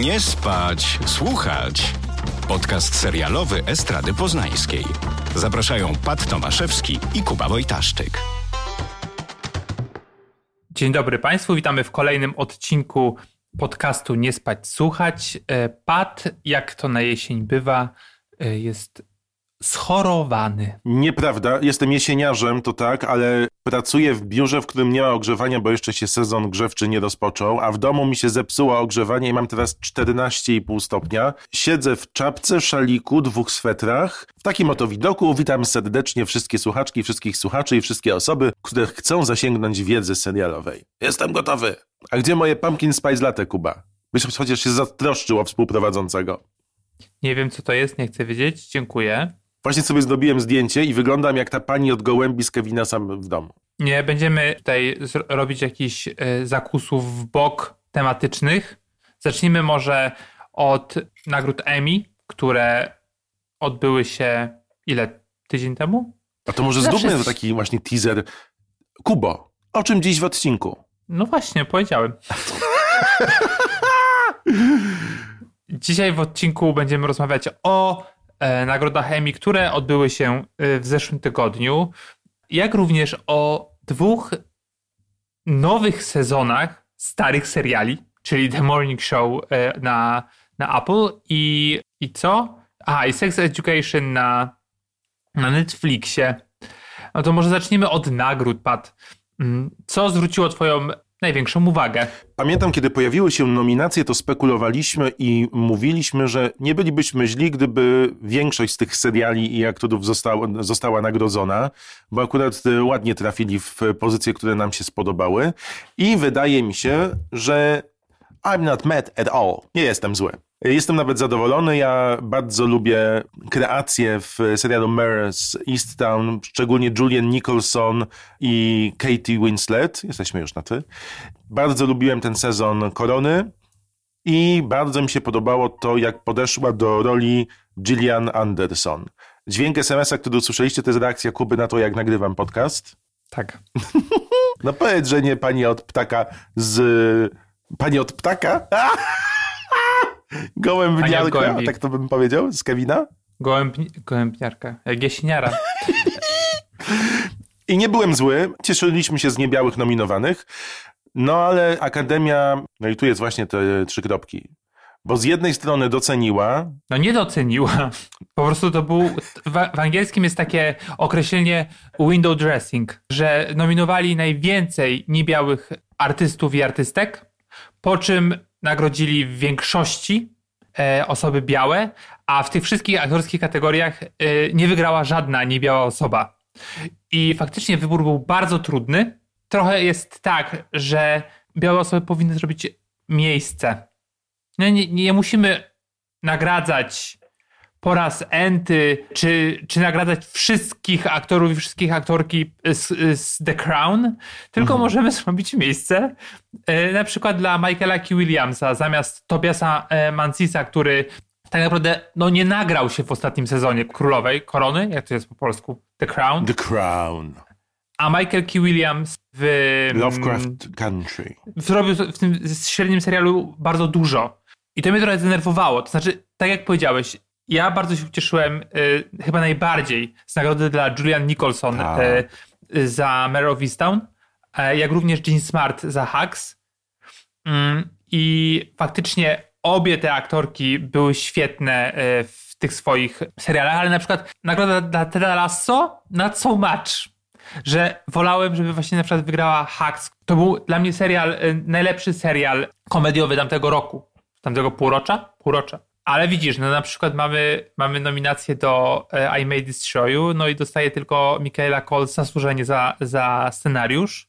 Nie spać, słuchać. Podcast serialowy Estrady Poznańskiej. Zapraszają Pat Tomaszewski i Kuba Wojtaszczyk. Dzień dobry Państwu, witamy w kolejnym odcinku podcastu Nie spać, słuchać. E, Pat, jak to na jesień bywa, e, jest schorowany. Nieprawda, jestem jesieniarzem, to tak, ale pracuję w biurze, w którym nie ma ogrzewania, bo jeszcze się sezon grzewczy nie rozpoczął, a w domu mi się zepsuło ogrzewanie i mam teraz 14,5 stopnia. Siedzę w czapce, szaliku, dwóch swetrach. W takim oto widoku witam serdecznie wszystkie słuchaczki, wszystkich słuchaczy i wszystkie osoby, które chcą zasięgnąć wiedzy serialowej. Jestem gotowy. A gdzie moje pumpkin spice latte, Kuba? Byś chociaż się zatroszczył o współprowadzącego. Nie wiem, co to jest, nie chcę wiedzieć. Dziękuję. Właśnie sobie zrobiłem zdjęcie i wyglądam jak ta pani od gołębi z Kevina sam w domu. Nie będziemy tutaj robić jakichś y, zakusów w bok tematycznych. Zacznijmy może od nagród Emmy, które odbyły się ile? Tydzień temu? A to może zróbmy taki właśnie teaser. Kubo, o czym dziś w odcinku? No właśnie, powiedziałem. Dzisiaj w odcinku będziemy rozmawiać o E, nagrodach Emmy, które odbyły się e, w zeszłym tygodniu, jak również o dwóch nowych sezonach starych seriali, czyli The Morning Show e, na, na Apple i, i co? A, i Sex Education na, na Netflixie. No to może zacznijmy od nagród, Pat. Mm, co zwróciło Twoją największą uwagę. Pamiętam, kiedy pojawiły się nominacje, to spekulowaliśmy i mówiliśmy, że nie bylibyśmy źli, gdyby większość z tych seriali i aktorów została, została nagrodzona, bo akurat e, ładnie trafili w pozycje, które nam się spodobały. I wydaje mi się, że I'm not mad at all. Nie jestem zły. Jestem nawet zadowolony. Ja bardzo lubię kreacje w serialu Mares Easttown, szczególnie Julian Nicholson i Katie Winslet. Jesteśmy już na ty. Bardzo lubiłem ten sezon Korony i bardzo mi się podobało to, jak podeszła do roli Gillian Anderson. Dźwięk SMS-a, który usłyszeliście, to jest reakcja Kuby na to, jak nagrywam podcast. Tak. no powiedz, że nie pani od ptaka z... Pani od ptaka? Gołębniarka, tak to bym powiedział, z Kevina? Gołęb, gołębniarka, jak jesieniara. I nie byłem zły, cieszyliśmy się z niebiałych nominowanych, no ale Akademia, no i tu jest właśnie te trzy kropki, bo z jednej strony doceniła. No nie doceniła. Po prostu to był. W, w, angielskim jest takie określenie window dressing, że nominowali najwięcej niebiałych artystów i artystek, po czym nagrodzili w większości e, osoby białe, a w tych wszystkich aktorskich kategoriach e, nie wygrała żadna niebiała osoba. I faktycznie wybór był bardzo trudny. Trochę jest tak, że białe osoby powinny zrobić miejsce. No nie, nie musimy nagradzać po raz enty, czy, czy nagradzać wszystkich aktorów i wszystkich aktorki z, z The Crown, tylko mhm. możemy zrobić miejsce e, na przykład dla Michaela K. Williamsa zamiast Tobiasa e, Mancisa, który tak naprawdę no, nie nagrał się w ostatnim sezonie Królowej Korony, jak to jest po polsku? The Crown. The Crown. A Michael K. Williams w... Lovecraft Country. Zrobił w tym średnim serialu bardzo dużo. I to mnie trochę zdenerwowało. To znaczy, tak jak powiedziałeś, ja bardzo się ucieszyłem, y, chyba najbardziej, z nagrody dla Julian Nicholson y, y, za Mare of Easttown, y, jak również Jean Smart za Hacks. Mm, I faktycznie obie te aktorki były świetne y, w tych swoich serialach, ale na przykład nagroda dla Teda Lasso not so much. Że wolałem, żeby właśnie na przykład wygrała Hacks. To był dla mnie serial, y, najlepszy serial komediowy tamtego roku. Tamtego półrocza? Półrocza. Ale widzisz, no na przykład mamy, mamy nominację do e, I May Destroy You, no i dostaje tylko Michaela Cole zasłużenie za, za scenariusz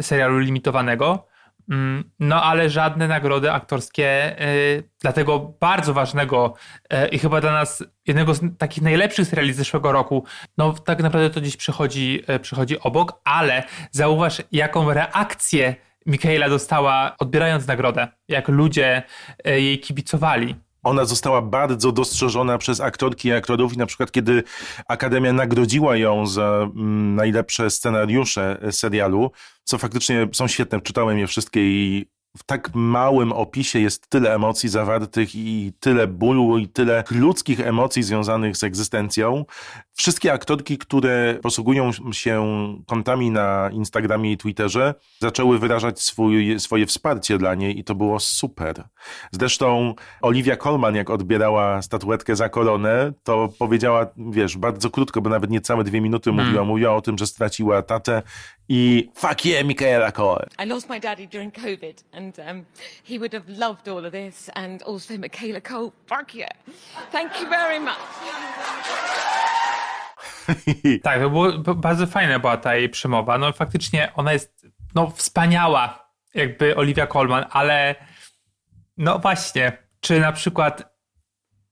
serialu limitowanego. Mm, no ale żadne nagrody aktorskie y, dla tego bardzo ważnego y, i chyba dla nas jednego z takich najlepszych seriali z zeszłego roku, no tak naprawdę to gdzieś przychodzi, przychodzi obok, ale zauważ jaką reakcję Michaela dostała odbierając nagrodę, jak ludzie jej kibicowali ona została bardzo dostrzeżona przez aktorki i aktorów i na przykład kiedy Akademia nagrodziła ją za mm, najlepsze scenariusze serialu, co faktycznie są świetne, czytałem je wszystkie i w tak małym opisie jest tyle emocji zawartych i tyle bólu i tyle ludzkich emocji związanych z egzystencją. Wszystkie aktorki, które posługują się kontami na Instagramie i Twitterze, zaczęły wyrażać swój, swoje wsparcie dla niej i to było super. Zresztą Olivia Colman, jak odbierała statuetkę za koronę, to powiedziała, wiesz, bardzo krótko, bo nawet niecałe dwie minuty hmm. mówiła, mówiła o tym, że straciła tatę i fuck yeah, Michaela Coel. I lost my daddy during COVID and um, he would have loved all of this and also Michaela Cole, fuck yeah. Thank you very much. tak, to było bardzo fajna była ta jej przemowa. No faktycznie ona jest no, wspaniała, jakby Olivia Colman, ale no właśnie, czy na przykład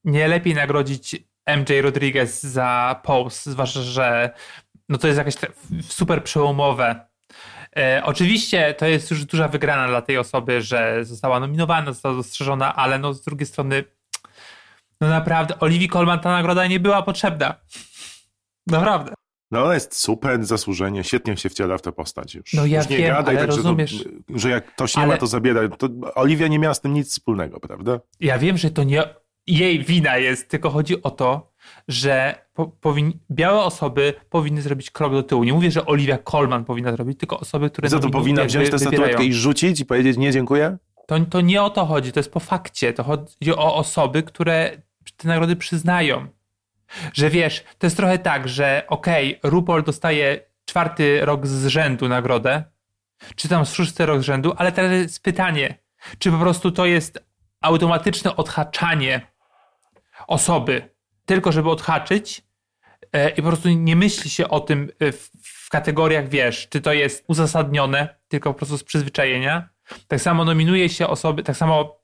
nie lepiej nagrodzić MJ Rodriguez za Pose, zwłaszcza, że no to jest jakieś super przełomowe. E, oczywiście to jest już duża wygrana dla tej osoby, że została nominowana, została dostrzeżona, ale no z drugiej strony no naprawdę Oliwii Colman ta nagroda nie była potrzebna. Naprawdę. No ona jest super, zasłużenie, świetnie się wciela w tę postać już. No ja już nie wiem, gadaj, ale tak, rozumiesz... Że, to, że jak ktoś nie ale... ma, to zabiera. To Oliwia nie miała z tym nic wspólnego, prawda? Ja wiem, że to nie jej wina jest, tylko chodzi o to, że po, powin... białe osoby powinny zrobić krok do tyłu. Nie mówię, że Olivia Colman powinna zrobić, tylko osoby, które... Za to powinna wziąć tę statuetkę i rzucić i powiedzieć nie, dziękuję? To, to nie o to chodzi, to jest po fakcie. To chodzi o osoby, które te nagrody przyznają. Że wiesz, to jest trochę tak, że okej, okay, RuPaul dostaje czwarty rok z rzędu nagrodę, czy tam szósty rok z rzędu, ale teraz jest pytanie, czy po prostu to jest automatyczne odhaczanie osoby, tylko żeby odhaczyć e, i po prostu nie myśli się o tym e, w, kategoriach, wiesz, czy to jest uzasadnione, tylko po prostu z przyzwyczajenia. Tak samo nominuje się osoby, tak samo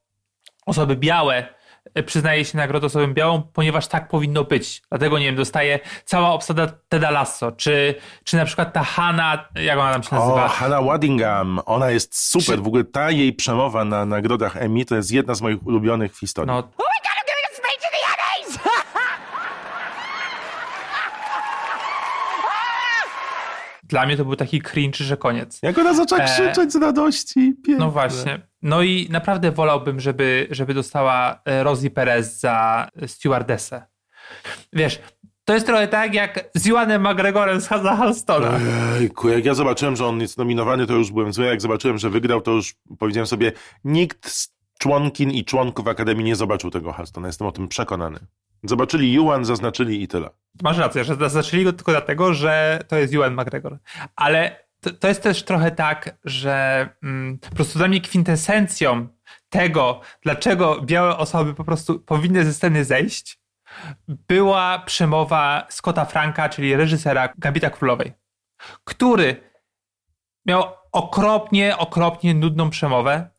osoby białe e, przyznaje się nagrodę osobom białą, ponieważ tak powinno być. Dlatego, nie wiem, dostaje cała obsada Teda Lasso, czy, czy na przykład ta Hanna, jak ona tam się nazywa? O, Hanna Waddingham, ona jest super. Czy... W ogóle ta jej przemowa na nagrodach Emmy to jest jedna z moich ulubionych w historii. No, dla mnie to był taki cringe, że koniec. Jak ona zaczęła e... krzyczeć z radości. Piękne. No właśnie. No i naprawdę wolałbym, żeby, żeby dostała e, Rosie Perez za stewardessę. Wiesz, to jest trochę tak jak z Juanem McGregorem z za Halstona. Ojejku, jak ja zobaczyłem, że on jest nominowany, to już byłem zły. Jak zobaczyłem, że wygrał, to już powiedziałem sobie, nikt z członkin i członków Akademii nie zobaczył tego Halstona. Jestem o tym przekonany. Zobaczyli Yuan, zaznaczyli i tyle. Masz rację, że zaznaczyli go tylko dlatego, że to jest Yuan McGregor. Ale to, to jest też trochę tak, że mm, po prostu dla mnie kwintesencją tego, dlaczego białe osoby po prostu powinny ze sceny zejść, była przemowa Scotta Franka, czyli reżysera Gambita Królowej, który miał okropnie, okropnie nudną przemowę,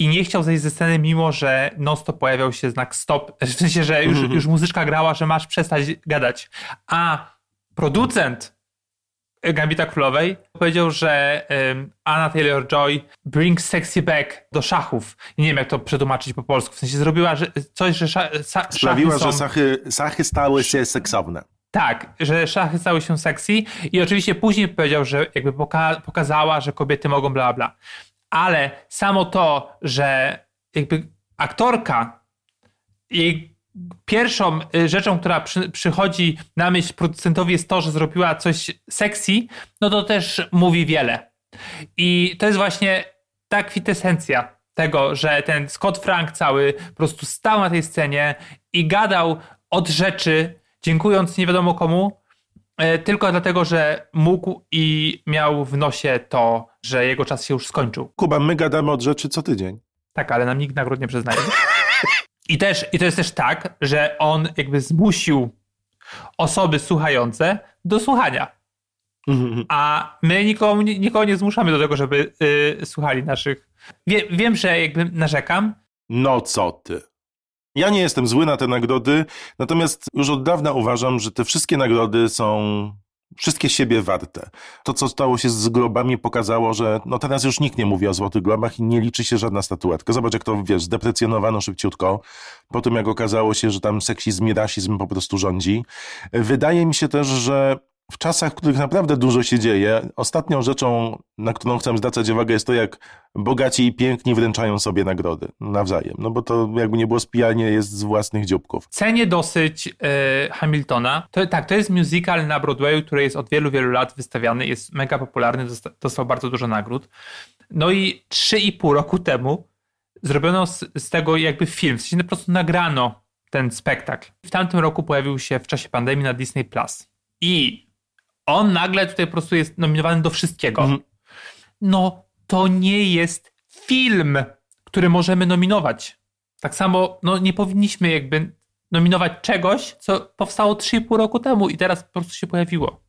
i nie chciał zejść ze sceny, mimo że non-stop pojawiał się znak stop, w sensie, że już, -hmm. już muzyczka grała, że masz przestać gadać. A producent Gambita Królowej powiedział, że um, Anna Taylor-Joy brings sexy back do szachów. Nie wiem, jak to przetłumaczyć po polsku. W sensie zrobiła że coś, że sza, sa, Sprawiła, są... że szachy, szachy stały się seksowne. Tak, że szachy stały się sexy i oczywiście później powiedział, że jakby poka pokazała, że kobiety mogą bla bla ale samo to, że jakby aktorka, jej pierwszą y, rzeczą, która przy, przychodzi na myśl producentowi jest to, że zrobiła coś sexy, no to też mówi wiele. I to jest właśnie ta kwintesencja tego, że ten Scott Frank cały po prostu stał na tej scenie i gadał od rzeczy, dziękując nie wiadomo komu, E, tylko dlatego, że mógł i miał w nosie to, że jego czas się już skończył. Kuba, my gadamy od rzeczy co tydzień. Tak, ale nam nikt nagród nie przyznaje. I, też, I to jest też tak, że on jakby zmusił osoby słuchające do słuchania. A my nikogo, nikogo nie zmuszamy do tego, żeby yy, słuchali naszych. Wie, wiem, że jakby narzekam. No co ty? Ja nie jestem zły na te nagrody, natomiast już od dawna uważam, że te wszystkie nagrody są wszystkie siebie warte. To, co stało się z globami, pokazało, że no teraz już nikt nie mówi o złotych globach i nie liczy się żadna statuetka. Zobacz, jak to, wiesz, zdeprecjonowano szybciutko, po tym jak okazało się, że tam seksizm i rasizm po prostu rządzi. Wydaje mi się też, że w czasach, w których naprawdę dużo się dzieje, ostatnią rzeczą, na którą chcę zwracać uwagę, jest to, jak bogaci i piękni wręczają sobie nagrody nawzajem. No bo to jakby nie było spijanie jest z własnych dzióbków. Cenię dosyć y, Hamiltona. To, tak, to jest musical na Broadwayu, który jest od wielu, wielu lat wystawiany, jest mega popularny, dostał bardzo dużo nagród. No i 3,5 roku temu zrobiono z, z, tego jakby film, w sensie po prostu nagrano ten spektakl. W tamtym roku pojawił się w czasie pandemii na Disney Plus. I on nagle tutaj po prostu jest nominowany do wszystkiego. Mhm. No, to nie jest film, który możemy nominować. Tak samo, no nie powinniśmy jakby nominować czegoś, co powstało 3,5 roku temu i teraz po prostu się pojawiło.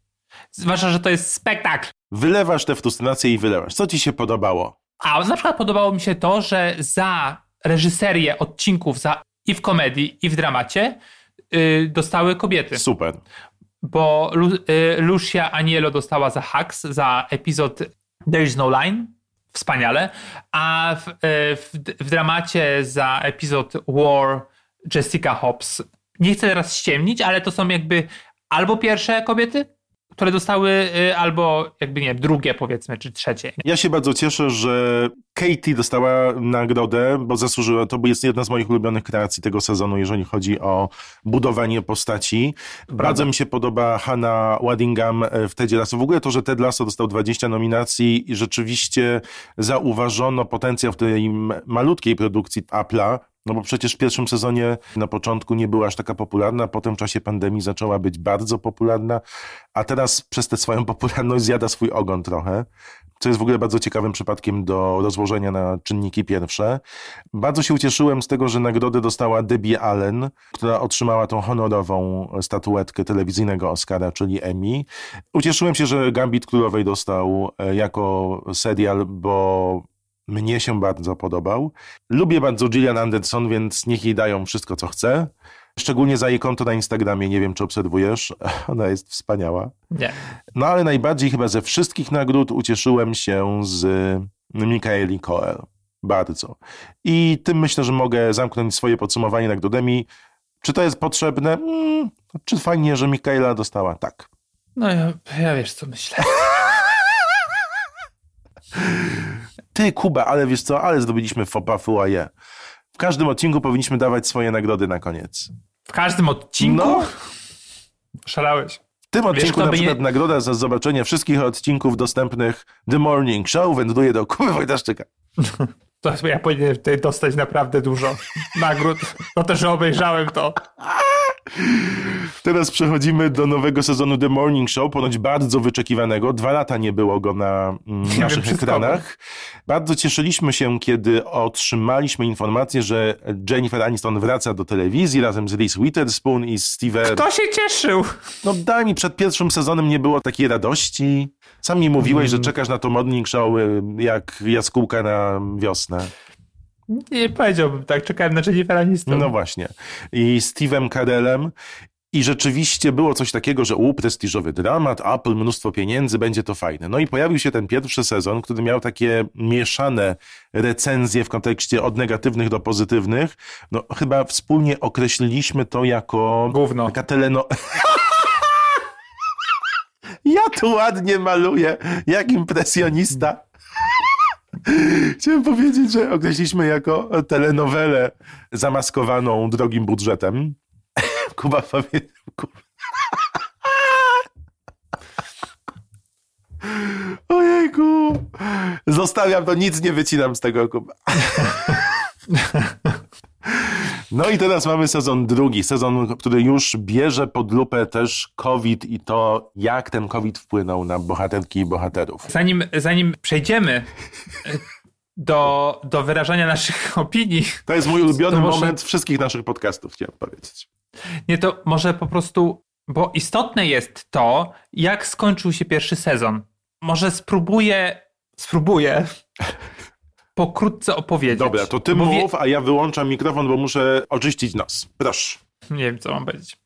Zwłaszcza, że to jest spektakl. Wylewasz tę frustrację i wylewasz. Co ci się podobało? A na przykład podobało mi się to, że za reżyserię odcinków za i w komedii, i w dramacie yy, dostały kobiety. Super. Bo Lu, yy, Lucia Anielo dostała za Hacks, za epizod There is no line. Wspaniale. A w, yy, w, w dramacie za epizod War Jessica Hobbs. Nie chcę teraz ściemnić, ale to są jakby albo pierwsze kobiety, które dostały y, albo jakby nie drugie powiedzmy, czy trzecie. Ja się bardzo cieszę, że Katie dostała nagrodę, bo zasłużyła, to jest jedna z moich ulubionych kreacji tego sezonu, jeżeli chodzi o budowanie postaci. Bardzo mi się podoba Hannah Waddingham e, w Tedzie Lasso. W ogóle to, że Ted Lasso dostał 20 nominacji i rzeczywiście zauważono potencjał w tej malutkiej produkcji Apple'a, no bo przecież w pierwszym sezonie na początku nie była aż taka popularna, potem w czasie pandemii zaczęła być bardzo popularna, a teraz przez tę swoją popularność zjada swój ogon trochę, co jest w ogóle bardzo ciekawym przypadkiem do rozłożenia na czynniki pierwsze. Bardzo się ucieszyłem z tego, że nagrodę dostała Debbie Allen, która otrzymała tą honorową statuetkę telewizyjnego Oscara, czyli Emmy. Ucieszyłem się, że Gambit Królowej dostał e, jako serial, bo mnie się bardzo podobał. Lubię bardzo Gillian Anderson, więc niech jej dają wszystko, co chce. Szczególnie za jej konto na Instagramie, nie wiem czy obserwujesz, ona jest wspaniała. Nie. No ale najbardziej chyba ze wszystkich nagród ucieszyłem się z Mikaeli Coel. Bardzo. I tym myślę, że mogę zamknąć swoje podsumowanie nagrodami. Czy to jest potrzebne? Hmm, czy fajnie, że Mikaela dostała? Tak. No ja, ja wiesz co myślę. Ty, Kuba, ale wiesz co, ale zdobyliśmy FOPA FUAE. W każdym odcinku powinniśmy dawać swoje nagrody na koniec. W każdym odcinku? No. Szalałeś. W tym odcinku wiesz, na przykład nie... nagroda za zobaczenie wszystkich odcinków dostępnych The Morning Show wędruje do Kuby Wojtaszczyka. To ja powinienem tutaj dostać naprawdę dużo nagród. No to, że obejrzałem to. Teraz przechodzimy do nowego sezonu The Morning Show, ponoć bardzo wyczekiwanego. Dwa lata nie było go na mm, naszych wiem, ekranach. Bardzo cieszyliśmy się, kiedy otrzymaliśmy informację, że Jennifer Aniston wraca do telewizji razem z Reese Witherspoon i Steven. Kto się cieszył? No daj mi, przed pierwszym sezonem nie było takiej radości. Sam mi mówiłeś, mm. że czekasz na to Morning Show y, jak jaskółka na wiosnę. Nie powiedziałbym tak, czekałem na Jennifer Aniston. No właśnie. I Steve'em Carellem i rzeczywiście było coś takiego, że u, prestiżowy dramat, Apple, mnóstwo pieniędzy, będzie to fajne. No i pojawił się ten pierwszy sezon, który miał takie mieszane recenzje w kontekście od negatywnych do pozytywnych. No chyba wspólnie określiliśmy to jako... Gówno. Taka teleno... tu ładnie maluję, jak impresjonista. Chciałem powiedzieć, że określiliśmy jako telenowelę zamaskowaną drogim budżetem. Kuba powiedział. Ojejku. Zostawiam to, nic nie wycinam z tego, Kuba. No i teraz mamy sezon drugi, sezon, który już bierze pod lupę też COVID i to, jak ten COVID wpłynął na bohaterki i bohaterów. Zanim, zanim przejdziemy do, do wyrażania naszych opinii. To jest mój ulubiony może... moment wszystkich naszych podcastów, chciałem powiedzieć. Nie, to może po prostu, bo istotne jest to, jak skończył się pierwszy sezon. Może spróbuję, spróbuję pokrótce opowiedzieć. Dobra, to ty mów, a ja wyłączam mikrofon, bo muszę oczyścić nos. Proszę. Nie wiem, co mam powiedzieć.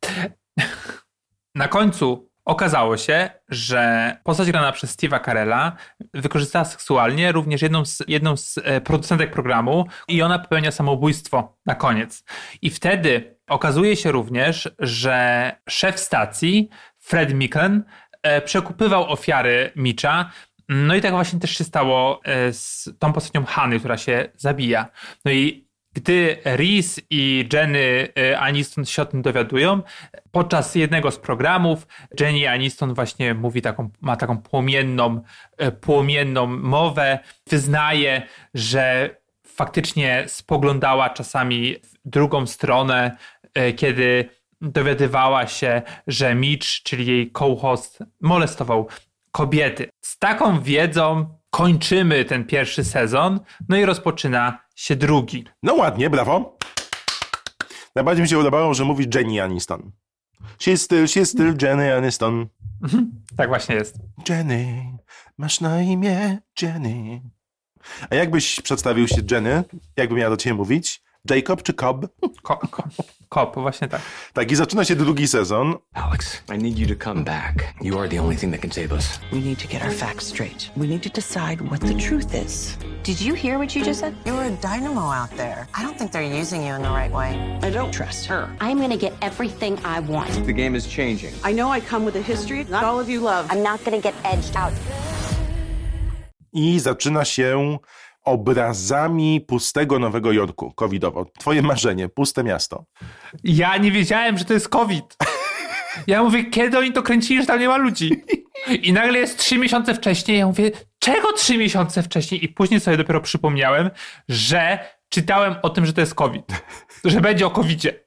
Na końcu okazało się, że postać grana przez Steve'a Carella wykorzystała seksualnie również jedną z, jedną z e, producentek programu i ona popełnia samobójstwo na koniec. I wtedy okazuje się również, że szef stacji, Fred Miklen, e, przekupywał ofiary Micza. No i tak właśnie też się stało e, z tą postacią Hany, która się zabija. No i gdy Reese i Jenny e, Aniston się o tym dowiadują, podczas jednego z programów Jenny Aniston właśnie mówi taką, ma taką płomienną, e, płomienną mowę, wyznaje, że faktycznie spoglądała czasami w drugą stronę, kiedy dowiadywała się, że Mitch, czyli jej co-host, molestował kobiety. Z taką wiedzą kończymy ten pierwszy sezon, no i rozpoczyna się drugi. No ładnie, brawo. Najbardziej mi się podobało, że mówi Jenny Aniston. She's still, she's still Jenny Aniston. Mhm, tak właśnie jest. Jenny, masz na imię Jenny. A jakbyś przedstawił się Jenny? Jakby miała do ciebie mówić? Jacob czy Cobb? Ko, ko, Kop, właśnie tak. Tak, i zaczyna się drugi sezon. Alex, I need you to come back. You are the only thing that can save us. We need to get our facts straight. We need to decide what the truth is. Did you hear what you just said? You're a dynamo out there. I don't think they're using you in the right way. I don't trust her. I'm gonna get everything I want. The game is changing. I know I come with a history not all of you love. I'm not gonna get edged out. I zaczyna się obrazami pustego Nowego Jorku, covidowo. Twoje marzenie, puste miasto. Ja nie wiedziałem, że to jest COVID. Ja mówię, kiedy oni to kręcili, że tam nie ma ludzi? I nagle jest trzy miesiące wcześniej. Ja mówię, czego trzy miesiące wcześniej? I później sobie dopiero przypomniałem, że czytałem o tym, że to jest COVID. Że będzie o COVIDzie.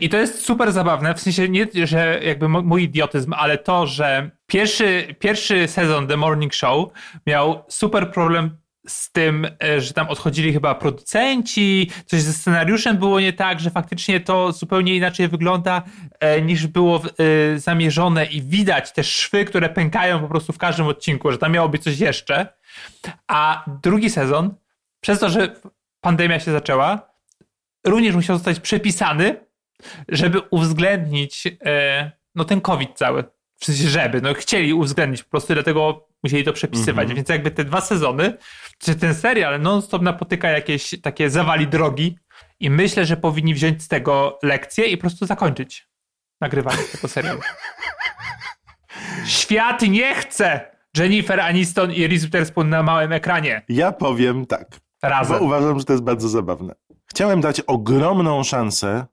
I to jest super zabawne, w sensie nie, że jakby mój idiotyzm, ale to, że pierwszy, pierwszy sezon The Morning Show miał super problem z tym, e, że tam odchodzili chyba producenci, coś ze scenariuszem było nie tak, że faktycznie to zupełnie inaczej wygląda e, niż było e, zamierzone i widać te szwy, które pękają po prostu w każdym odcinku, że tam miało być coś jeszcze. A drugi sezon, przez to, że pandemia się zaczęła, również musiał zostać przepisany, żeby uwzględnić no ten COVID cały. W sensie, żeby, no chcieli uwzględnić po prostu, dlatego musieli to przepisywać. Mm -hmm. Więc jakby te dwa sezony, czy ten serial non-stop napotyka jakieś takie zawali drogi i myślę, że powinni wziąć z tego lekcję i po prostu zakończyć nagrywanie tego serialu. Świat nie chce Jennifer Aniston i Reese Witherspoon na małym ekranie. Ja powiem tak. Razem. Bo uważam, że to jest bardzo zabawne. Chciałem dać ogromną szansę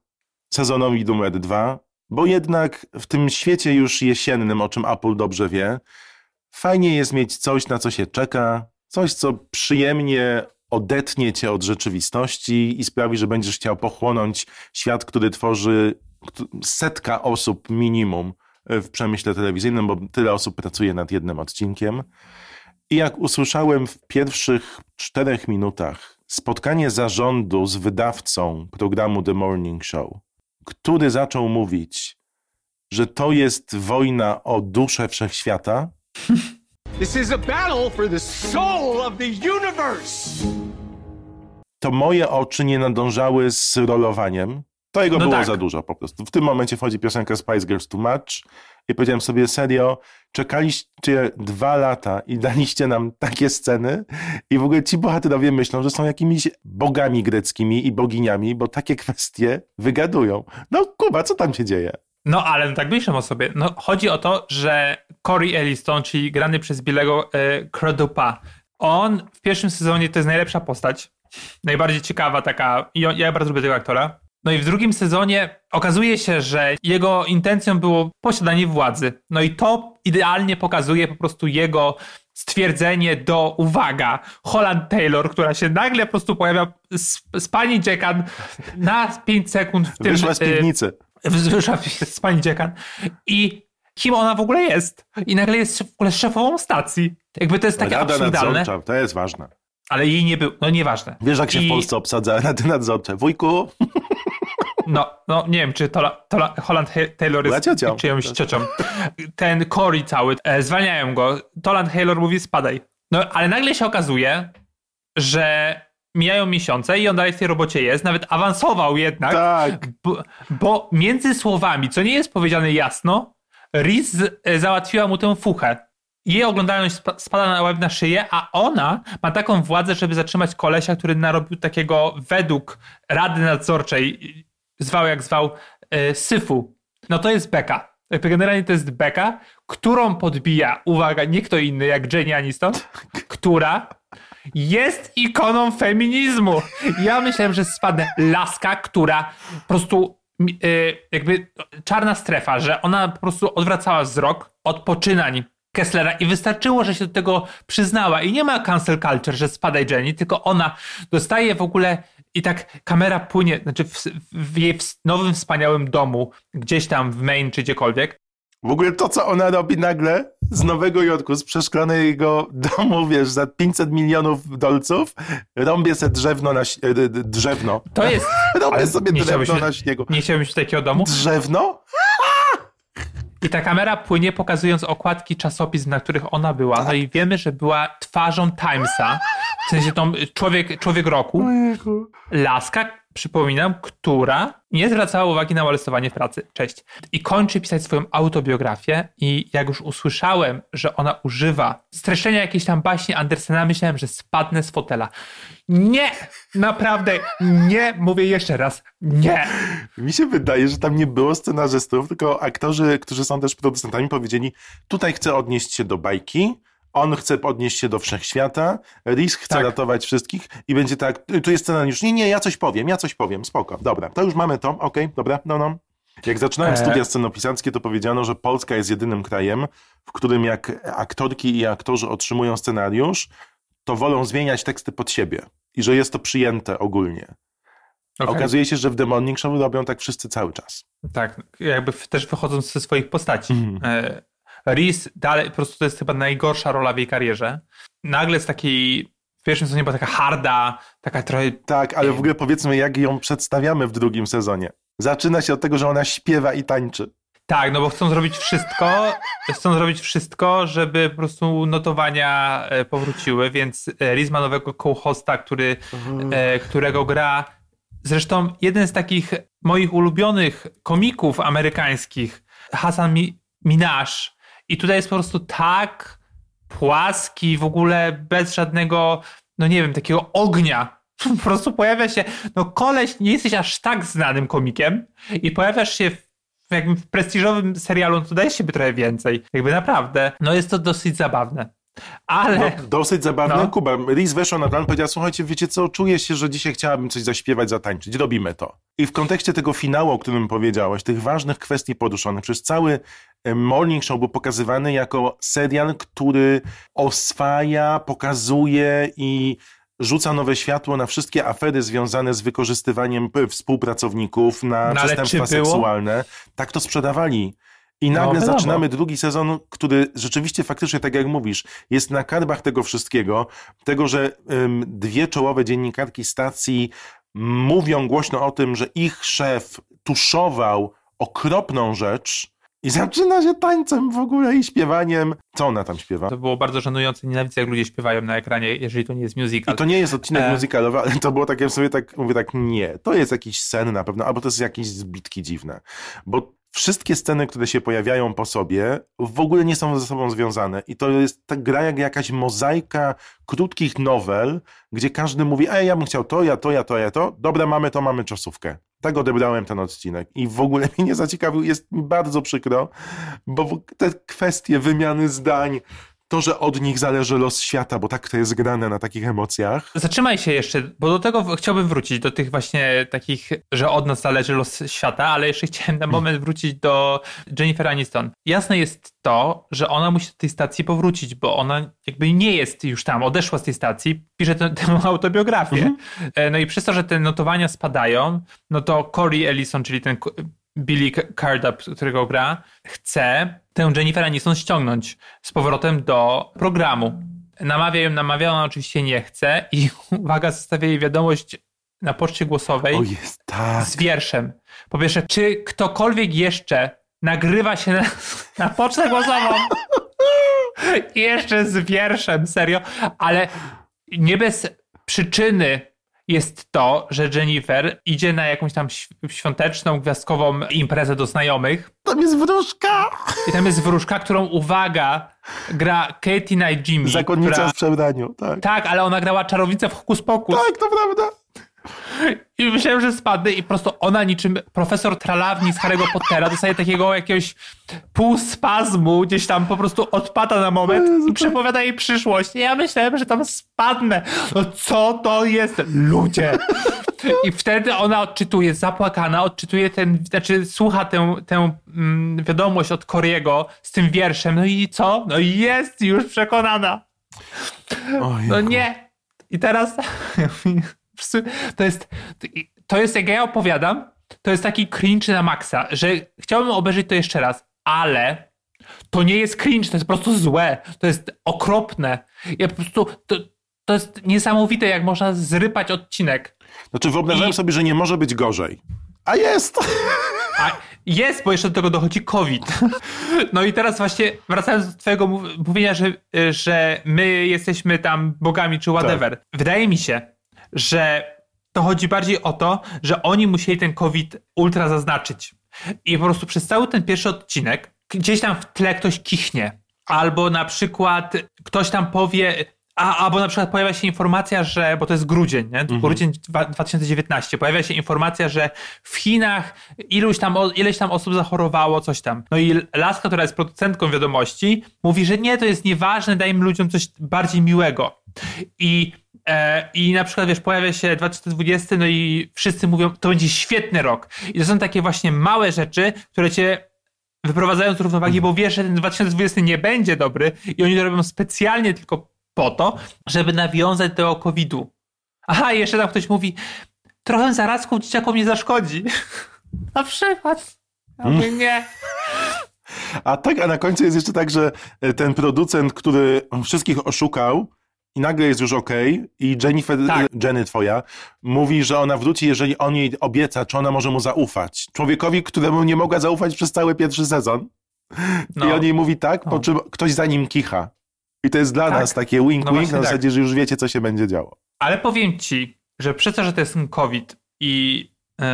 sezonowi numer dwa, bo jednak w tym świecie już jesiennym, o czym Apple dobrze wie, fajnie jest mieć coś, na co się czeka, coś, co przyjemnie odetnie cię od rzeczywistości i sprawi, że będziesz chciał pochłonąć świat, który tworzy setka osób minimum w przemyśle telewizyjnym, bo tyle osób pracuje nad jednym odcinkiem. I jak usłyszałem w pierwszych czterech minutach spotkanie zarządu z wydawcą programu The Morning Show, który zaczął mówić, że to jest wojna o duszę wszechświata. This is a battle for the soul of the universe. To moje oczy nie nadążały z rolowaniem. To jego no było tak. za dużo po prostu. W tym momencie wchodzi piosenka Spice Girls Too Much i powiedziałem sobie serio, czekaliście dwa lata i daliście nam takie sceny i w ogóle ci bohaterowie myślą, że są jakimiś bogami greckimi i boginiami, bo takie kwestie wygadują. No Kuba, co tam się dzieje? No ale no tak myślę o sobie. No, chodzi o to, że Corey Elliston, czyli grany przez Billego e, Cradupa, on w pierwszym sezonie to jest najlepsza postać. Najbardziej ciekawa taka. I ja bardzo lubię tego aktora. No i w drugim sezonie okazuje się, że jego intencją było posiadanie władzy. No i to idealnie pokazuje po prostu jego stwierdzenie do, uwaga, Holland Taylor, która się nagle po prostu pojawia z, z pani Jackan na 5 sekund w tym... Wyszła z piwnicy. Wyszła z pani Jackan i kim ona w ogóle jest. I nagle jest w ogóle szefową stacji. Jakby to jest takie Rada absurdalne. Nadzorcza, to jest ważne. Ale jej nie było, no nieważne. Wiesz, jak się I... w Polsce obsadza rady nadzorcze. Wujku... No, no nie wiem, czy Tola, Tola, Holland Taylor jest ciocią. czyjąś ciocią. Ten Cory cały, e, zwalniają go. Toland Taylor mówi spadaj. No, ale nagle się okazuje, że mijają miesiące i on dalej w tej robocie jest, nawet awansował jednak. Tak. Bo, bo między słowami, co nie jest powiedziane jasno, Riz e, załatwiła mu tę fuchę. Jej oglądalność spada na łeb na szyję, a ona ma taką władzę, żeby zatrzymać kolesia, który narobił takiego według rady nadzorczej, zwał jak zwał, e, syfu. No to jest beka. Generalnie to jest beka, którą podbija, uwaga, nie kto inny jak Jenny Aniston, która jest ikoną feminizmu. Ja myślałem, że spadnę laska, która po prostu y, jakby czarna strefa, że ona po prostu odwracała wzrok od poczynań Kesslera i wystarczyło, że się do tego przyznała i nie ma cancel culture, że spadaj Jenny, tylko ona dostaje w ogóle i tak kamera płynie, znaczy w, w jej nowym wspaniałym domu, gdzieś tam w Maine czy gdziekolwiek, W ogóle to, co ona robi nagle z Nowego Jorku, z przeszklanego domu, wiesz, za 500 milionów dolców, rąbię se drzewno na drzewno. to jest... Robię Ale sobie drewno mieć- na śniegu. Nie chciałbym mieć takiego domu. Drzewno? I ta kamera płynie pokazując okładki czasopism, na których ona była. No i wiemy, że była twarzą Timesa, w sensie tą człowiek, człowiek roku. Laska, przypominam, która nie zwracała uwagi na molestowanie w pracy. Cześć. I kończy pisać swoją autobiografię i jak już usłyszałem, że ona używa streszczenia jakiejś tam baśni Andersena, myślałem, że spadnę z fotela. Nie! Naprawdę nie! Mówię jeszcze raz. Nie! Mi się wydaje, że tam nie było scenarzystów, tylko aktorzy, którzy są też producentami, powiedzieli: tutaj chcę odnieść się do bajki. On chce odnieść się do wszechświata, Reese chce Tak. ratować wszystkich i będzie tak, tu jest scenariusz, nie, nie, ja coś powiem, ja coś powiem, spoko, dobra, to już mamy to, okej, dobra, no, no. Jak zaczynałem E. studia scenopisarskie, to powiedziano, że Polska jest jedynym krajem, w którym jak aktorki i aktorzy otrzymują scenariusz, to wolą zmieniać teksty pod siebie i że jest to przyjęte ogólnie. Okej. Okazuje się, że w The Morning Show robią tak wszyscy cały czas. Tak, jakby też wychodząc ze swoich postaci. Mhm. Reese dalej, po prostu to jest chyba najgorsza rola w jej karierze. Nagle z takiej, w pierwszym sezonie była taka harda, taka trochę, Tak, ale w ogóle powiedzmy, jak ją przedstawiamy w drugim sezonie. Zaczyna się od tego, że ona śpiewa i tańczy. tak, no bo chcą zrobić wszystko, chcą zrobić wszystko, żeby po prostu notowania e, powróciły, więc e, Reese ma nowego co-hosta, który, e, którego gra zresztą jeden z takich moich ulubionych komików amerykańskich, Hasan Mi- Minaj. I tutaj jest po prostu tak płaski, w ogóle bez żadnego, no nie wiem, takiego ognia. Po prostu pojawia się, no koleś, nie jesteś aż tak znanym komikiem i pojawiasz się w, w jakimś prestiżowym serialu, no to dajesz siebie trochę więcej. Jakby naprawdę, no jest to dosyć zabawne. Ale... No, dosyć zabawne. No. Kuba, Liz weszła na plan, powiedziała, słuchajcie, wiecie co, czuję się, że dzisiaj chciałabym coś zaśpiewać, zatańczyć. Robimy to. I w kontekście tego finału, o którym powiedziałeś, tych ważnych kwestii poruszonych, przecież cały e, Morning Show był pokazywany jako serial, który oswaja, pokazuje i rzuca nowe światło na wszystkie afery związane z wykorzystywaniem współpracowników na No przestępstwa seksualne. Tak to sprzedawali. I nagle wiadomo. zaczynamy drugi sezon, który rzeczywiście faktycznie, tak jak mówisz, jest na karbach tego wszystkiego, tego, że ym, dwie czołowe dziennikarki stacji mówią głośno o tym, że ich szef tuszował okropną rzecz i zaczyna się tańcem w ogóle i śpiewaniem. Co ona tam śpiewa? To było bardzo żenujące, nienawidzę jak ludzie śpiewają na ekranie, jeżeli to nie jest musical. I to nie jest odcinek E. musicalowy, ale to było takie w sobie tak, mówię tak, nie, to jest jakiś sen na pewno, albo to jest jakieś zbitki dziwne, bo wszystkie sceny, które się pojawiają po sobie, w ogóle nie są ze sobą związane. I to jest ta gra jak jakaś mozaika krótkich nowel, gdzie każdy mówi, ej, ja bym chciał to, ja to, ja to, ja to, dobra, mamy to, mamy czasówkę. Tak odebrałem ten odcinek. I w ogóle mnie nie zaciekawił, jest mi bardzo przykro, bo te kwestie wymiany zdań, to, że od nich zależy los świata, bo tak to jest grane na takich emocjach. Zatrzymaj się jeszcze, bo do tego chciałbym wrócić, do tych właśnie takich, że od nas zależy los świata, ale jeszcze chciałem na moment wrócić do Jennifer Aniston. Jasne jest to, że ona musi do tej stacji powrócić, bo ona jakby nie jest już tam, odeszła z tej stacji, pisze tę, tę autobiografię. E, No i przez to, że te notowania spadają, no to Corey Ellison, czyli ten Billy Crudup, którego gra, chce tę Jennifer Aniston ściągnąć z powrotem do programu. Namawia ją, namawia, ona oczywiście nie chce i uwaga, zostawia jej wiadomość na poczcie głosowej O jest, tak. z wierszem. Po pierwsze, czy ktokolwiek jeszcze nagrywa się na, na pocztę głosową? Jeszcze z wierszem, serio. Ale nie bez przyczyny jest to, że Jennifer idzie na jakąś tam świąteczną, gwiazdkową imprezę do znajomych Tam jest wróżka! i tam jest wróżka, którą, uwaga, gra Katie Night Jimmy. Zakonnica która, w przebraniu, tak. Tak, ale ona grała czarownicę w Hokus Pokus. Tak, to prawda. I myślałem, że spadnę i po prostu ona niczym profesor Tralawni z Harry'ego Pottera dostaje takiego jakiegoś półspazmu, gdzieś tam po prostu odpada na moment i przepowiada jej przyszłość. I ja myślałem, że tam spadnę. No co to jest? Ludzie! I wtedy ona odczytuje, zapłakana, odczytuje ten, znaczy słucha tę, tę mm, wiadomość od Koriego z tym wierszem. No i co? No jest już przekonana. No nie. I teraz to jest, to jest jak ja opowiadam, to jest taki cringe na maksa, że chciałbym obejrzeć to jeszcze raz, ale to nie jest cringe, to jest po prostu złe, to jest okropne. Ja po prostu, to, to jest niesamowite, jak można zrypać odcinek. Znaczy wyobrażałem I... sobie, że nie może być gorzej. A jest! A jest, bo jeszcze do tego dochodzi COVID. No i teraz właśnie wracając do twojego mówienia, że, że my jesteśmy tam bogami czy whatever. Tak. Wydaje mi się, że to chodzi bardziej o to, że oni musieli ten COVID ultra zaznaczyć. I po prostu przez cały ten pierwszy odcinek gdzieś tam w tle ktoś kichnie. Albo na przykład ktoś tam powie, a, albo na przykład pojawia się informacja, że, bo to jest grudzień, nie? Mhm. grudzień 2019, pojawia się informacja, że w Chinach iluś tam, ileś tam osób zachorowało, coś tam. No i Laska, która jest producentką wiadomości, mówi, że nie, to jest nieważne, dajmy ludziom coś bardziej miłego. I I na przykład, wiesz, pojawia się 2020, no i wszyscy mówią, to będzie świetny rok. I to są takie właśnie małe rzeczy, które cię wyprowadzają z równowagi, bo wiesz, że ten 2020 nie będzie dobry i oni to robią specjalnie tylko po to, żeby nawiązać do COVID-u. Aha, i jeszcze tam ktoś mówi, trochę zarazków dzieciakom nie zaszkodzi. na przykład. Ja mówię, nie. A tak, a na końcu jest jeszcze tak, że ten producent, który wszystkich oszukał, i nagle jest już ok i Jennifer, tak. Jenny twoja, mówi, że ona wróci, jeżeli on jej obieca, czy ona może mu zaufać. Człowiekowi, któremu nie mogła zaufać przez cały pierwszy sezon. No. I on jej mówi tak, no. po czym ktoś za nim kicha. I to jest dla tak. nas takie wink-wink no wink, na tak. zasadzie, że już wiecie, co się będzie działo. Ale powiem ci, że przez to, że to jest COVID i, yy,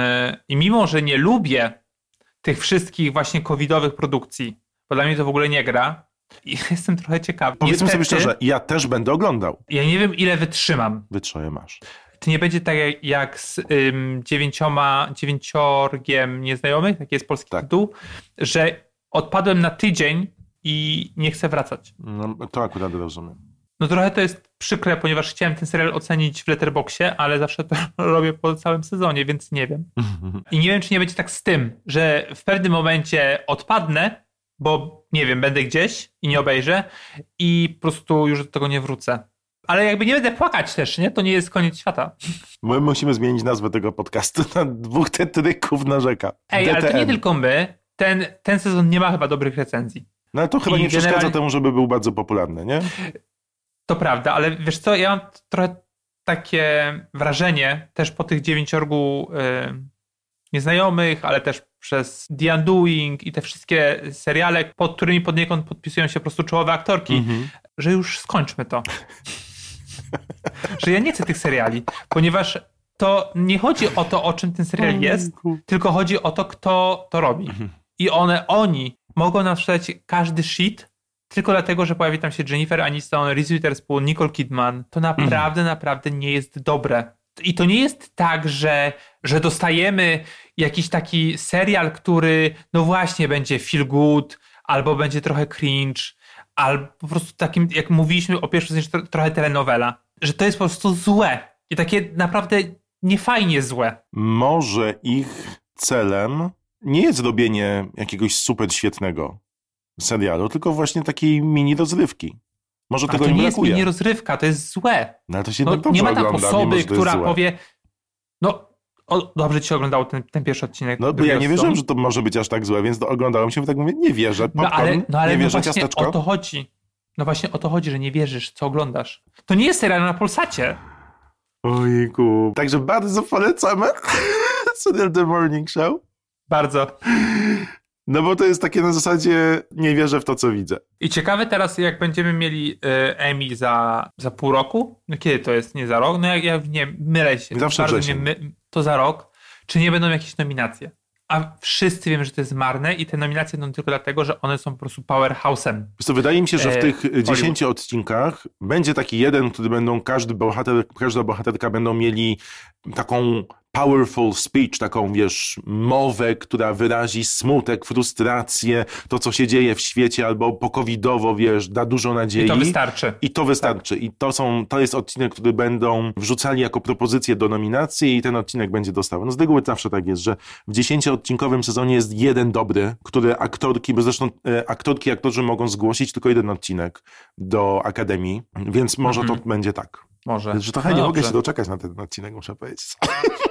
i mimo, że nie lubię tych wszystkich właśnie covidowych produkcji, bo dla mnie to w ogóle nie gra, i jestem trochę ciekawy. Powiedzmy Niestety, sobie szczerze, ja też będę oglądał. Ja nie wiem, ile wytrzymam. Wytrzoje masz. To nie będzie tak jak z ym, dziewięcioma, dziewięciorgiem nieznajomych, taki jest polski tak. tytuł, że odpadłem na tydzień i nie chcę wracać. No, to akurat rozumiem. No trochę to jest przykre, ponieważ chciałem ten serial ocenić w Letterboxie, ale zawsze to robię po całym sezonie, więc nie wiem. I nie wiem, czy nie będzie tak z tym, że w pewnym momencie odpadnę, bo nie wiem, będę gdzieś i nie obejrzę i po prostu już do tego nie wrócę. Ale jakby nie będę płakać też, nie? To nie jest koniec świata. My musimy zmienić nazwę tego podcastu na dwóch tetryków na rzeka. Ej, ale to nie tylko my. Ten, ten sezon nie ma chyba dobrych recenzji. No ale to chyba I nie generalnie... przeszkadza temu, żeby był bardzo popularny, nie? To prawda, ale wiesz co, ja mam trochę takie wrażenie też po tych dziewięciorgu yy, nieznajomych, ale też przez The Undoing i te wszystkie seriale, pod którymi poniekąd podpisują się po prostu czołowe aktorki, mm-hmm. że już skończmy to. że ja nie chcę tych seriali, ponieważ to nie chodzi o to, o czym ten serial jest, tylko chodzi o to, kto to robi. Mm-hmm. I one, oni mogą nam sprzedać każdy shit, tylko dlatego, że pojawi tam się Jennifer Aniston, Reese Witherspoon, Nicole Kidman. To naprawdę, mm. naprawdę nie jest dobre. I to nie jest tak, że, że dostajemy jakiś taki serial, który no właśnie będzie feel good, albo będzie trochę cringe, albo po prostu takim, jak mówiliśmy o pierwszym sensie, trochę telenowela, że to jest po prostu złe i takie naprawdę niefajnie złe. Może ich celem nie jest robienie jakiegoś super świetnego serialu, tylko właśnie takiej mini rozrywki. Może tego to nie, nie jest mini rozrywka, to jest złe. No, to się no, nie ma tam osoby, która powie, no o, dobrze ci się oglądało ten, ten pierwszy odcinek. No bo ja nie wierzyłem, że to może być aż tak złe, więc oglądałem się i tak mówię, nie wierzę. Popcorn, no ale, no ale nie wierzę, no właśnie ciasteczko. o to chodzi. No właśnie o to chodzi, że nie wierzysz, co oglądasz. To nie jest serial na Polsacie. Ojku. Także bardzo polecamy serial The Morning Show. Bardzo. No bo to jest takie na zasadzie nie wierzę w to, co widzę. I ciekawe teraz, jak będziemy mieli y, Emmy za, za pół roku, no kiedy to jest, nie za rok, no jak ja nie mylę się. Zawsze bardzo nie my, To za rok. Czy nie będą jakieś nominacje? a wszyscy wiemy, że to jest marne i te nominacje będą tylko dlatego, że one są po prostu powerhouse'em. Co, wydaje mi się, że w E, tych Hollywood. 10 odcinkach będzie taki jeden, który będą, każdy bohater, każda bohaterka będą mieli taką powerful speech, taką, wiesz, mowę, która wyrazi smutek, frustrację, to, co się dzieje w świecie, albo pokowidowo, wiesz, da dużo nadziei. I to wystarczy. I to wystarczy. I to są, to jest odcinek, który będą wrzucali jako propozycję do nominacji i ten odcinek będzie dostawał. No z reguły zawsze tak jest, że w dziesięcioodcinkowym sezonie jest jeden dobry, który aktorki, bo zresztą e, aktorki i aktorzy mogą zgłosić tylko jeden odcinek do Akademii, więc może Mhm. to będzie tak. Może. Że trochę No nie mogę dobrze. się doczekać na ten odcinek, muszę powiedzieć.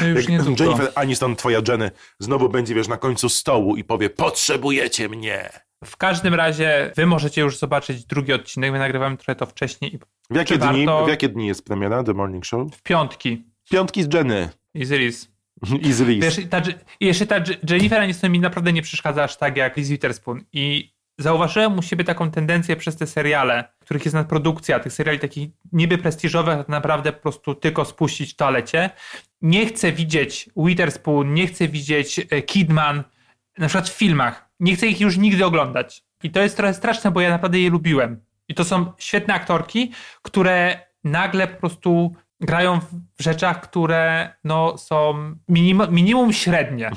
No Już niedługo. Jennifer Aniston, twoja Jenny, znowu będzie, wiesz, na końcu stołu i powie, potrzebujecie mnie. W każdym razie wy możecie już zobaczyć drugi odcinek. My nagrywamy trochę to wcześniej W jakie, dni, warto- w jakie dni jest premiera The Morning Show? w piątki. Piątki z Jenny. I z Riz. I z Reese. Wiesz, ta, jeszcze ta Je- Jennifer Aniston mi naprawdę nie przeszkadza aż tak jak Liz Witherspoon. I zauważyłem u siebie taką tendencję przez te seriale, których jest nadprodukcja, tych seriali takich niby prestiżowych, tak naprawdę po prostu tylko spuścić w toalecie. Nie chcę widzieć Witherspoon, nie chcę widzieć e, Kidman, na przykład w filmach. Nie chcę ich już nigdy oglądać. I to jest trochę straszne, bo ja naprawdę je lubiłem. I to są świetne aktorki, które nagle po prostu grają w rzeczach, które no, są minim, minimum średnie.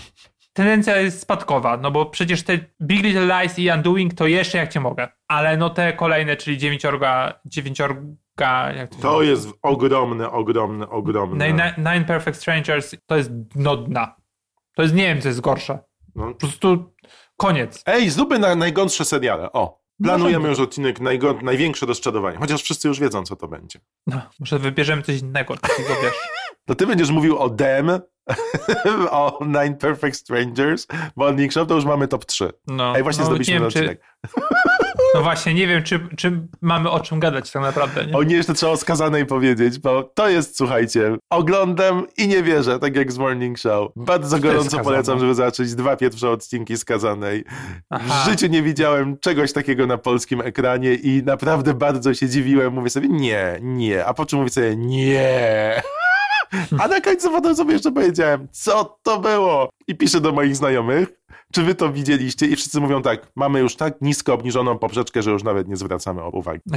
Tendencja jest spadkowa, no bo przecież te Big Little Lies i Undoing to jeszcze jak cię mogę. Ale no te kolejne, czyli dziewięciorga, dziewięciorga, jak to, To jest ogromne, ogromne, ogromne. Nine, Nine Perfect Strangers to jest dno dna. To jest, nie wiem, co jest gorsze. No. Po prostu koniec. Ej, zróbmy na najgorsze seriale. O, planujemy Możemy. już odcinek najgo- największe rozczarowanie. Chociaż wszyscy już wiedzą, co to będzie. No, może wybierzemy coś innego, takiego wiesz. To ty będziesz mówił o Dem, o Nine Perfect Strangers, Morning Show, to już mamy top 3. No, Ej, właśnie no, zrobiliśmy wiem, czy, odcinek. No właśnie, nie wiem, czy, czy mamy o czym gadać tak naprawdę. Nie? O nie, jeszcze trzeba o skazanej powiedzieć, bo to jest, słuchajcie, oglądam i nie wierzę, tak jak z Morning Show. Bardzo gorąco polecam, żeby zobaczyć dwa pierwsze odcinki skazanej. Aha. W życiu nie widziałem czegoś takiego na polskim ekranie i naprawdę bardzo się dziwiłem. Mówię sobie, nie, nie. A po czym mówię sobie, nie. A na końcu potem sobie jeszcze powiedziałem, co to było? I piszę do moich znajomych, czy wy to widzieliście? I wszyscy mówią tak, mamy już tak nisko obniżoną poprzeczkę, że już nawet nie zwracamy uwagi.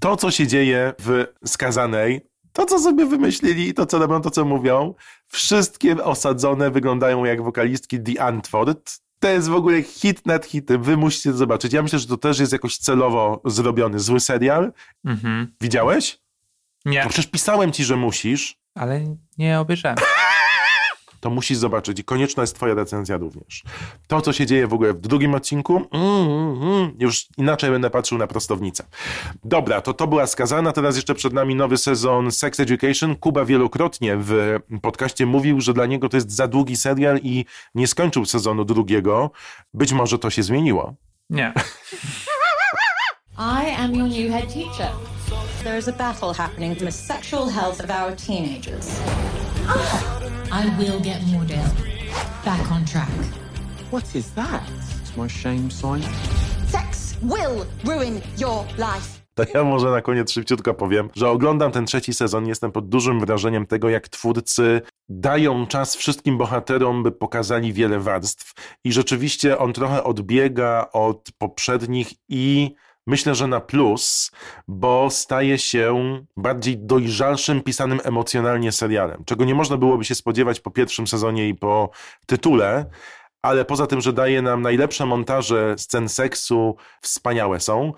To, co się dzieje w Skazanej, to, co sobie wymyślili i to, co robią, to, co mówią, wszystkie osadzone wyglądają jak wokalistki The Antwoord. To jest w ogóle hit nad hitem. Wy musicie zobaczyć. Ja myślę, że to też jest jakoś celowo zrobiony zły serial. Mhm. Widziałeś? Nie, No przecież pisałem ci, że musisz. ale nie obejrzałem. To musisz zobaczyć i konieczna jest twoja recenzja również. To, co się dzieje w ogóle w drugim odcinku, mm, mm, już inaczej będę patrzył na prostownicę. Dobra, to to była skazana, teraz jeszcze przed nami nowy sezon Sex Education. Kuba wielokrotnie w podcaście mówił, że dla niego to jest za długi serial i nie skończył sezonu drugiego. Być może to się zmieniło. Nie. I am your new head teacher. There is a battle happening for the sexual health of our teenagers. I will get Mordell back on track. What is that? It's my shame sign. Sex will ruin your life. To ja może na koniec szybciutko powiem, że oglądam ten trzeci sezon i jestem pod dużym wrażeniem tego, jak twórcy dają czas wszystkim bohaterom, by pokazali wiele warstw. I rzeczywiście on trochę odbiega od poprzednich i myślę, że na plus, bo staje się bardziej dojrzalszym, pisanym emocjonalnie serialem, czego nie można byłoby się spodziewać po pierwszym sezonie i po tytule. Ale poza tym, że daje nam najlepsze montaże scen seksu, wspaniałe są,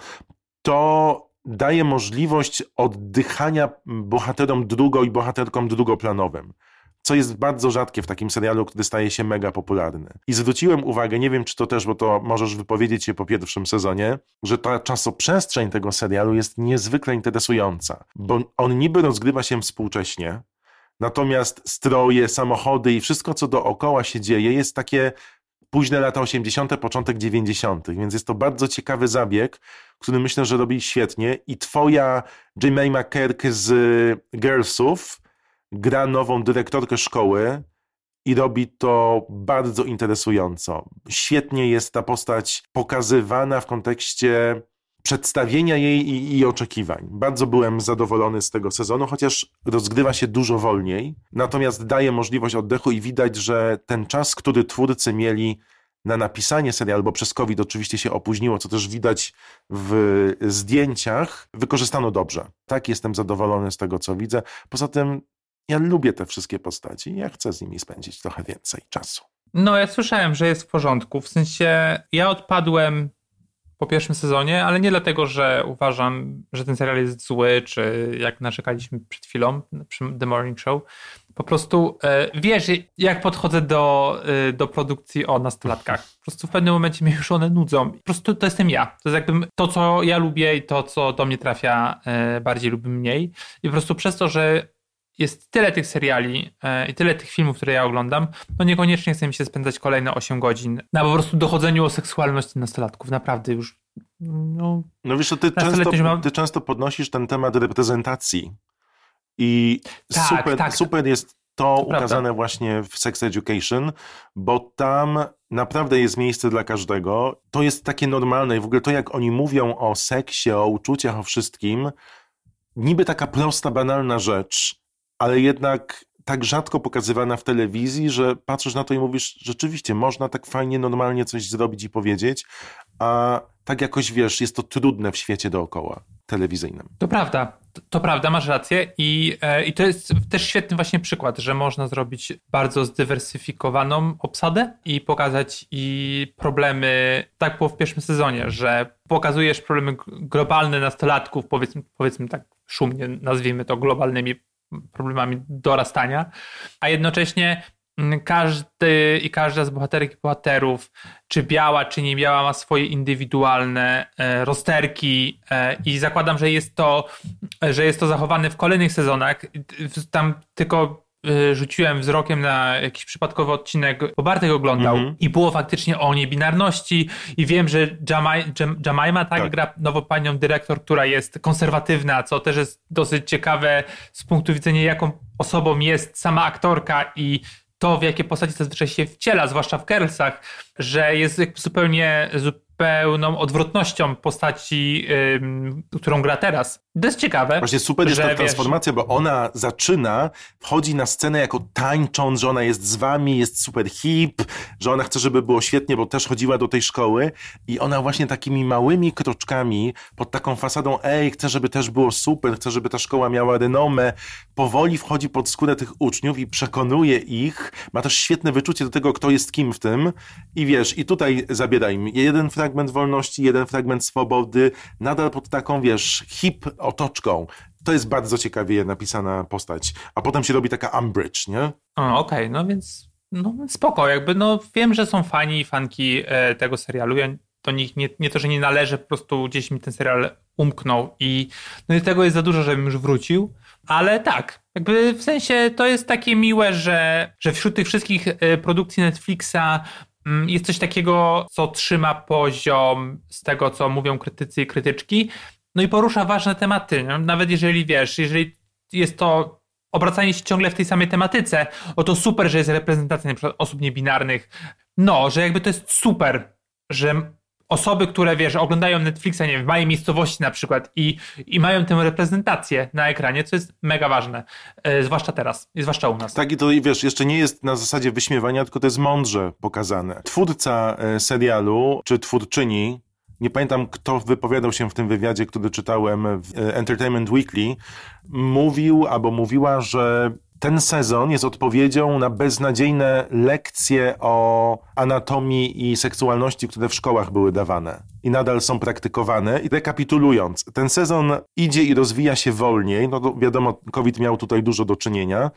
to daje możliwość oddychania bohaterom drugo i bohaterkom drugoplanowym. Co jest bardzo rzadkie w takim serialu, który staje się mega popularny. I zwróciłem uwagę, nie wiem czy to też, bo to możesz wypowiedzieć się po pierwszym sezonie, że ta czasoprzestrzeń tego serialu jest niezwykle interesująca, bo on niby rozgrywa się współcześnie, natomiast stroje, samochody i wszystko, co dookoła się dzieje, jest takie późne lata 80., początek 90., więc jest to bardzo ciekawy zabieg, który myślę, że robi świetnie. I twoja Jemima McKerk z Girlsów gra nową dyrektorkę szkoły i robi to bardzo interesująco. Świetnie jest ta postać pokazywana w kontekście przedstawienia jej i, i, oczekiwań. Bardzo byłem zadowolony z tego sezonu, chociaż rozgrywa się dużo wolniej, natomiast daje możliwość oddechu i widać, że ten czas, który twórcy mieli na napisanie serialu, bo przez COVID oczywiście się opóźniło, co też widać w zdjęciach, wykorzystano dobrze. Tak, jestem zadowolony z tego, co widzę. Poza tym ja lubię te wszystkie postaci ja chcę z nimi spędzić trochę więcej czasu. No, ja słyszałem, że jest w porządku. W sensie, ja odpadłem po pierwszym sezonie, ale nie dlatego, że uważam, że ten serial jest zły, czy jak narzekaliśmy przed chwilą przy The Morning Show. Po prostu e, wiesz, jak podchodzę do, e, do produkcji o nastolatkach. Po prostu w pewnym momencie mnie już one nudzą. Po prostu to jestem ja. To jest jakby to, co ja lubię i to, co do mnie trafia e, bardziej lub mniej. I po prostu przez to, że jest tyle tych seriali e, i tyle tych filmów, które ja oglądam, no niekoniecznie chce mi się spędzać kolejne 8 godzin na po prostu dochodzeniu o seksualności nastolatków. Naprawdę już. No, no wiesz, ty często, ty często podnosisz ten temat reprezentacji. I tak, super, tak. super jest to, to ukazane prawda. właśnie w Sex Education, bo tam naprawdę jest miejsce dla każdego. To jest takie normalne i w ogóle to, jak oni mówią o seksie, o uczuciach, o wszystkim, niby taka prosta, banalna rzecz, ale jednak tak rzadko pokazywana w telewizji, że patrzysz na to i mówisz, rzeczywiście można tak fajnie, normalnie coś zrobić i powiedzieć, a tak jakoś wiesz, jest to trudne w świecie dookoła telewizyjnym. To prawda, to prawda, masz rację I, e, i to jest też świetny właśnie przykład, że można zrobić bardzo zdywersyfikowaną obsadę i pokazać i problemy, tak było w pierwszym sezonie, że pokazujesz problemy globalne nastolatków, powiedzmy, powiedzmy tak szumnie nazwijmy to globalnymi problemami dorastania, a jednocześnie mm, każdy i każda z bohaterek i bohaterów, czy biała, czy nie biała, ma swoje indywidualne e, rozterki e, i zakładam, że jest to, że jest to zachowane w kolejnych sezonach. Tam tylko rzuciłem wzrokiem na jakiś przypadkowy odcinek, bo Bartek oglądał mm -hmm. i było faktycznie o niebinarności i wiem, że Jamaima tak, tak, gra nową panią dyrektor, która jest konserwatywna, co też jest dosyć ciekawe z punktu widzenia jaką osobą jest sama aktorka i to, w jakie postaci zazwyczaj się wciela, zwłaszcza w Kersach, że jest zupełnie, pełną odwrotnością postaci, którą gra teraz. To jest ciekawe. Właśnie super jest ta transformacja, wiesz, bo ona zaczyna, wchodzi na scenę jako tańcząc, że ona jest z wami, jest super hip, że ona chce, żeby było świetnie, bo też chodziła do tej szkoły i ona właśnie takimi małymi kroczkami pod taką fasadą, ej, chcę, żeby też było super, chcę, żeby ta szkoła miała renomę, powoli wchodzi pod skórę tych uczniów i przekonuje ich, ma też świetne wyczucie do tego, kto jest kim w tym i wiesz, i tutaj zabiera im jeden fragment wolności, jeden fragment swobody, nadal pod taką, wiesz, hip otoczką. To jest bardzo ciekawie napisana postać. A potem się robi taka Umbridge, nie? Okej, okay, no więc no spoko, jakby no wiem, że są fani i fanki e, tego serialu. Ja do nich nie, nie to, że nie należy, po prostu gdzieś mi ten serial umknął i no i tego jest za dużo, żebym już wrócił. Ale tak, jakby w sensie to jest takie miłe, że, że wśród tych wszystkich e, produkcji Netflixa jest coś takiego, co trzyma poziom z tego, co mówią krytycy i krytyczki, no i porusza ważne tematy. Nawet jeżeli wiesz, jeżeli jest to obracanie się ciągle w tej samej tematyce, o to super, że jest reprezentacja przykład osób niebinarnych. No, że jakby to jest super, że osoby, które wiesz, oglądają Netflixa, nie wiem, w małej miejscowości na przykład i, i mają tę reprezentację na ekranie, co jest mega ważne, e, zwłaszcza teraz, i zwłaszcza u nas. Tak i to wiesz, jeszcze nie jest na zasadzie wyśmiewania, tylko to jest mądrze pokazane. Twórca e, serialu, czy twórczyni, nie pamiętam kto wypowiadał się w tym wywiadzie, który czytałem w e, Entertainment Weekly, mówił albo mówiła, że ten sezon jest odpowiedzią na beznadziejne lekcje o anatomii i seksualności, które w szkołach były dawane i nadal są praktykowane. I rekapitulując, ten sezon idzie i rozwija się wolniej. No wiadomo, COVID miał tutaj dużo do czynienia,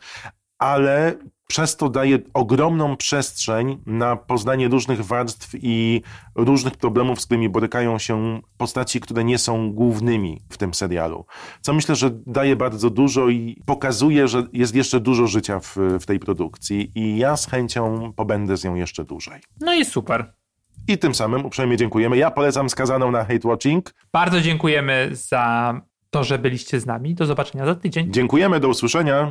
ale przez to daje ogromną przestrzeń na poznanie różnych warstw i różnych problemów, z którymi borykają się postaci, które nie są głównymi w tym serialu. Co myślę, że daje bardzo dużo i pokazuje, że jest jeszcze dużo życia w, w tej produkcji i ja z chęcią pobędę z nią jeszcze dłużej. No i super. I tym samym uprzejmie dziękujemy. Ja polecam skazaną na hate watching. Bardzo dziękujemy za to, że byliście z nami. Do zobaczenia za tydzień. Dziękujemy, do usłyszenia.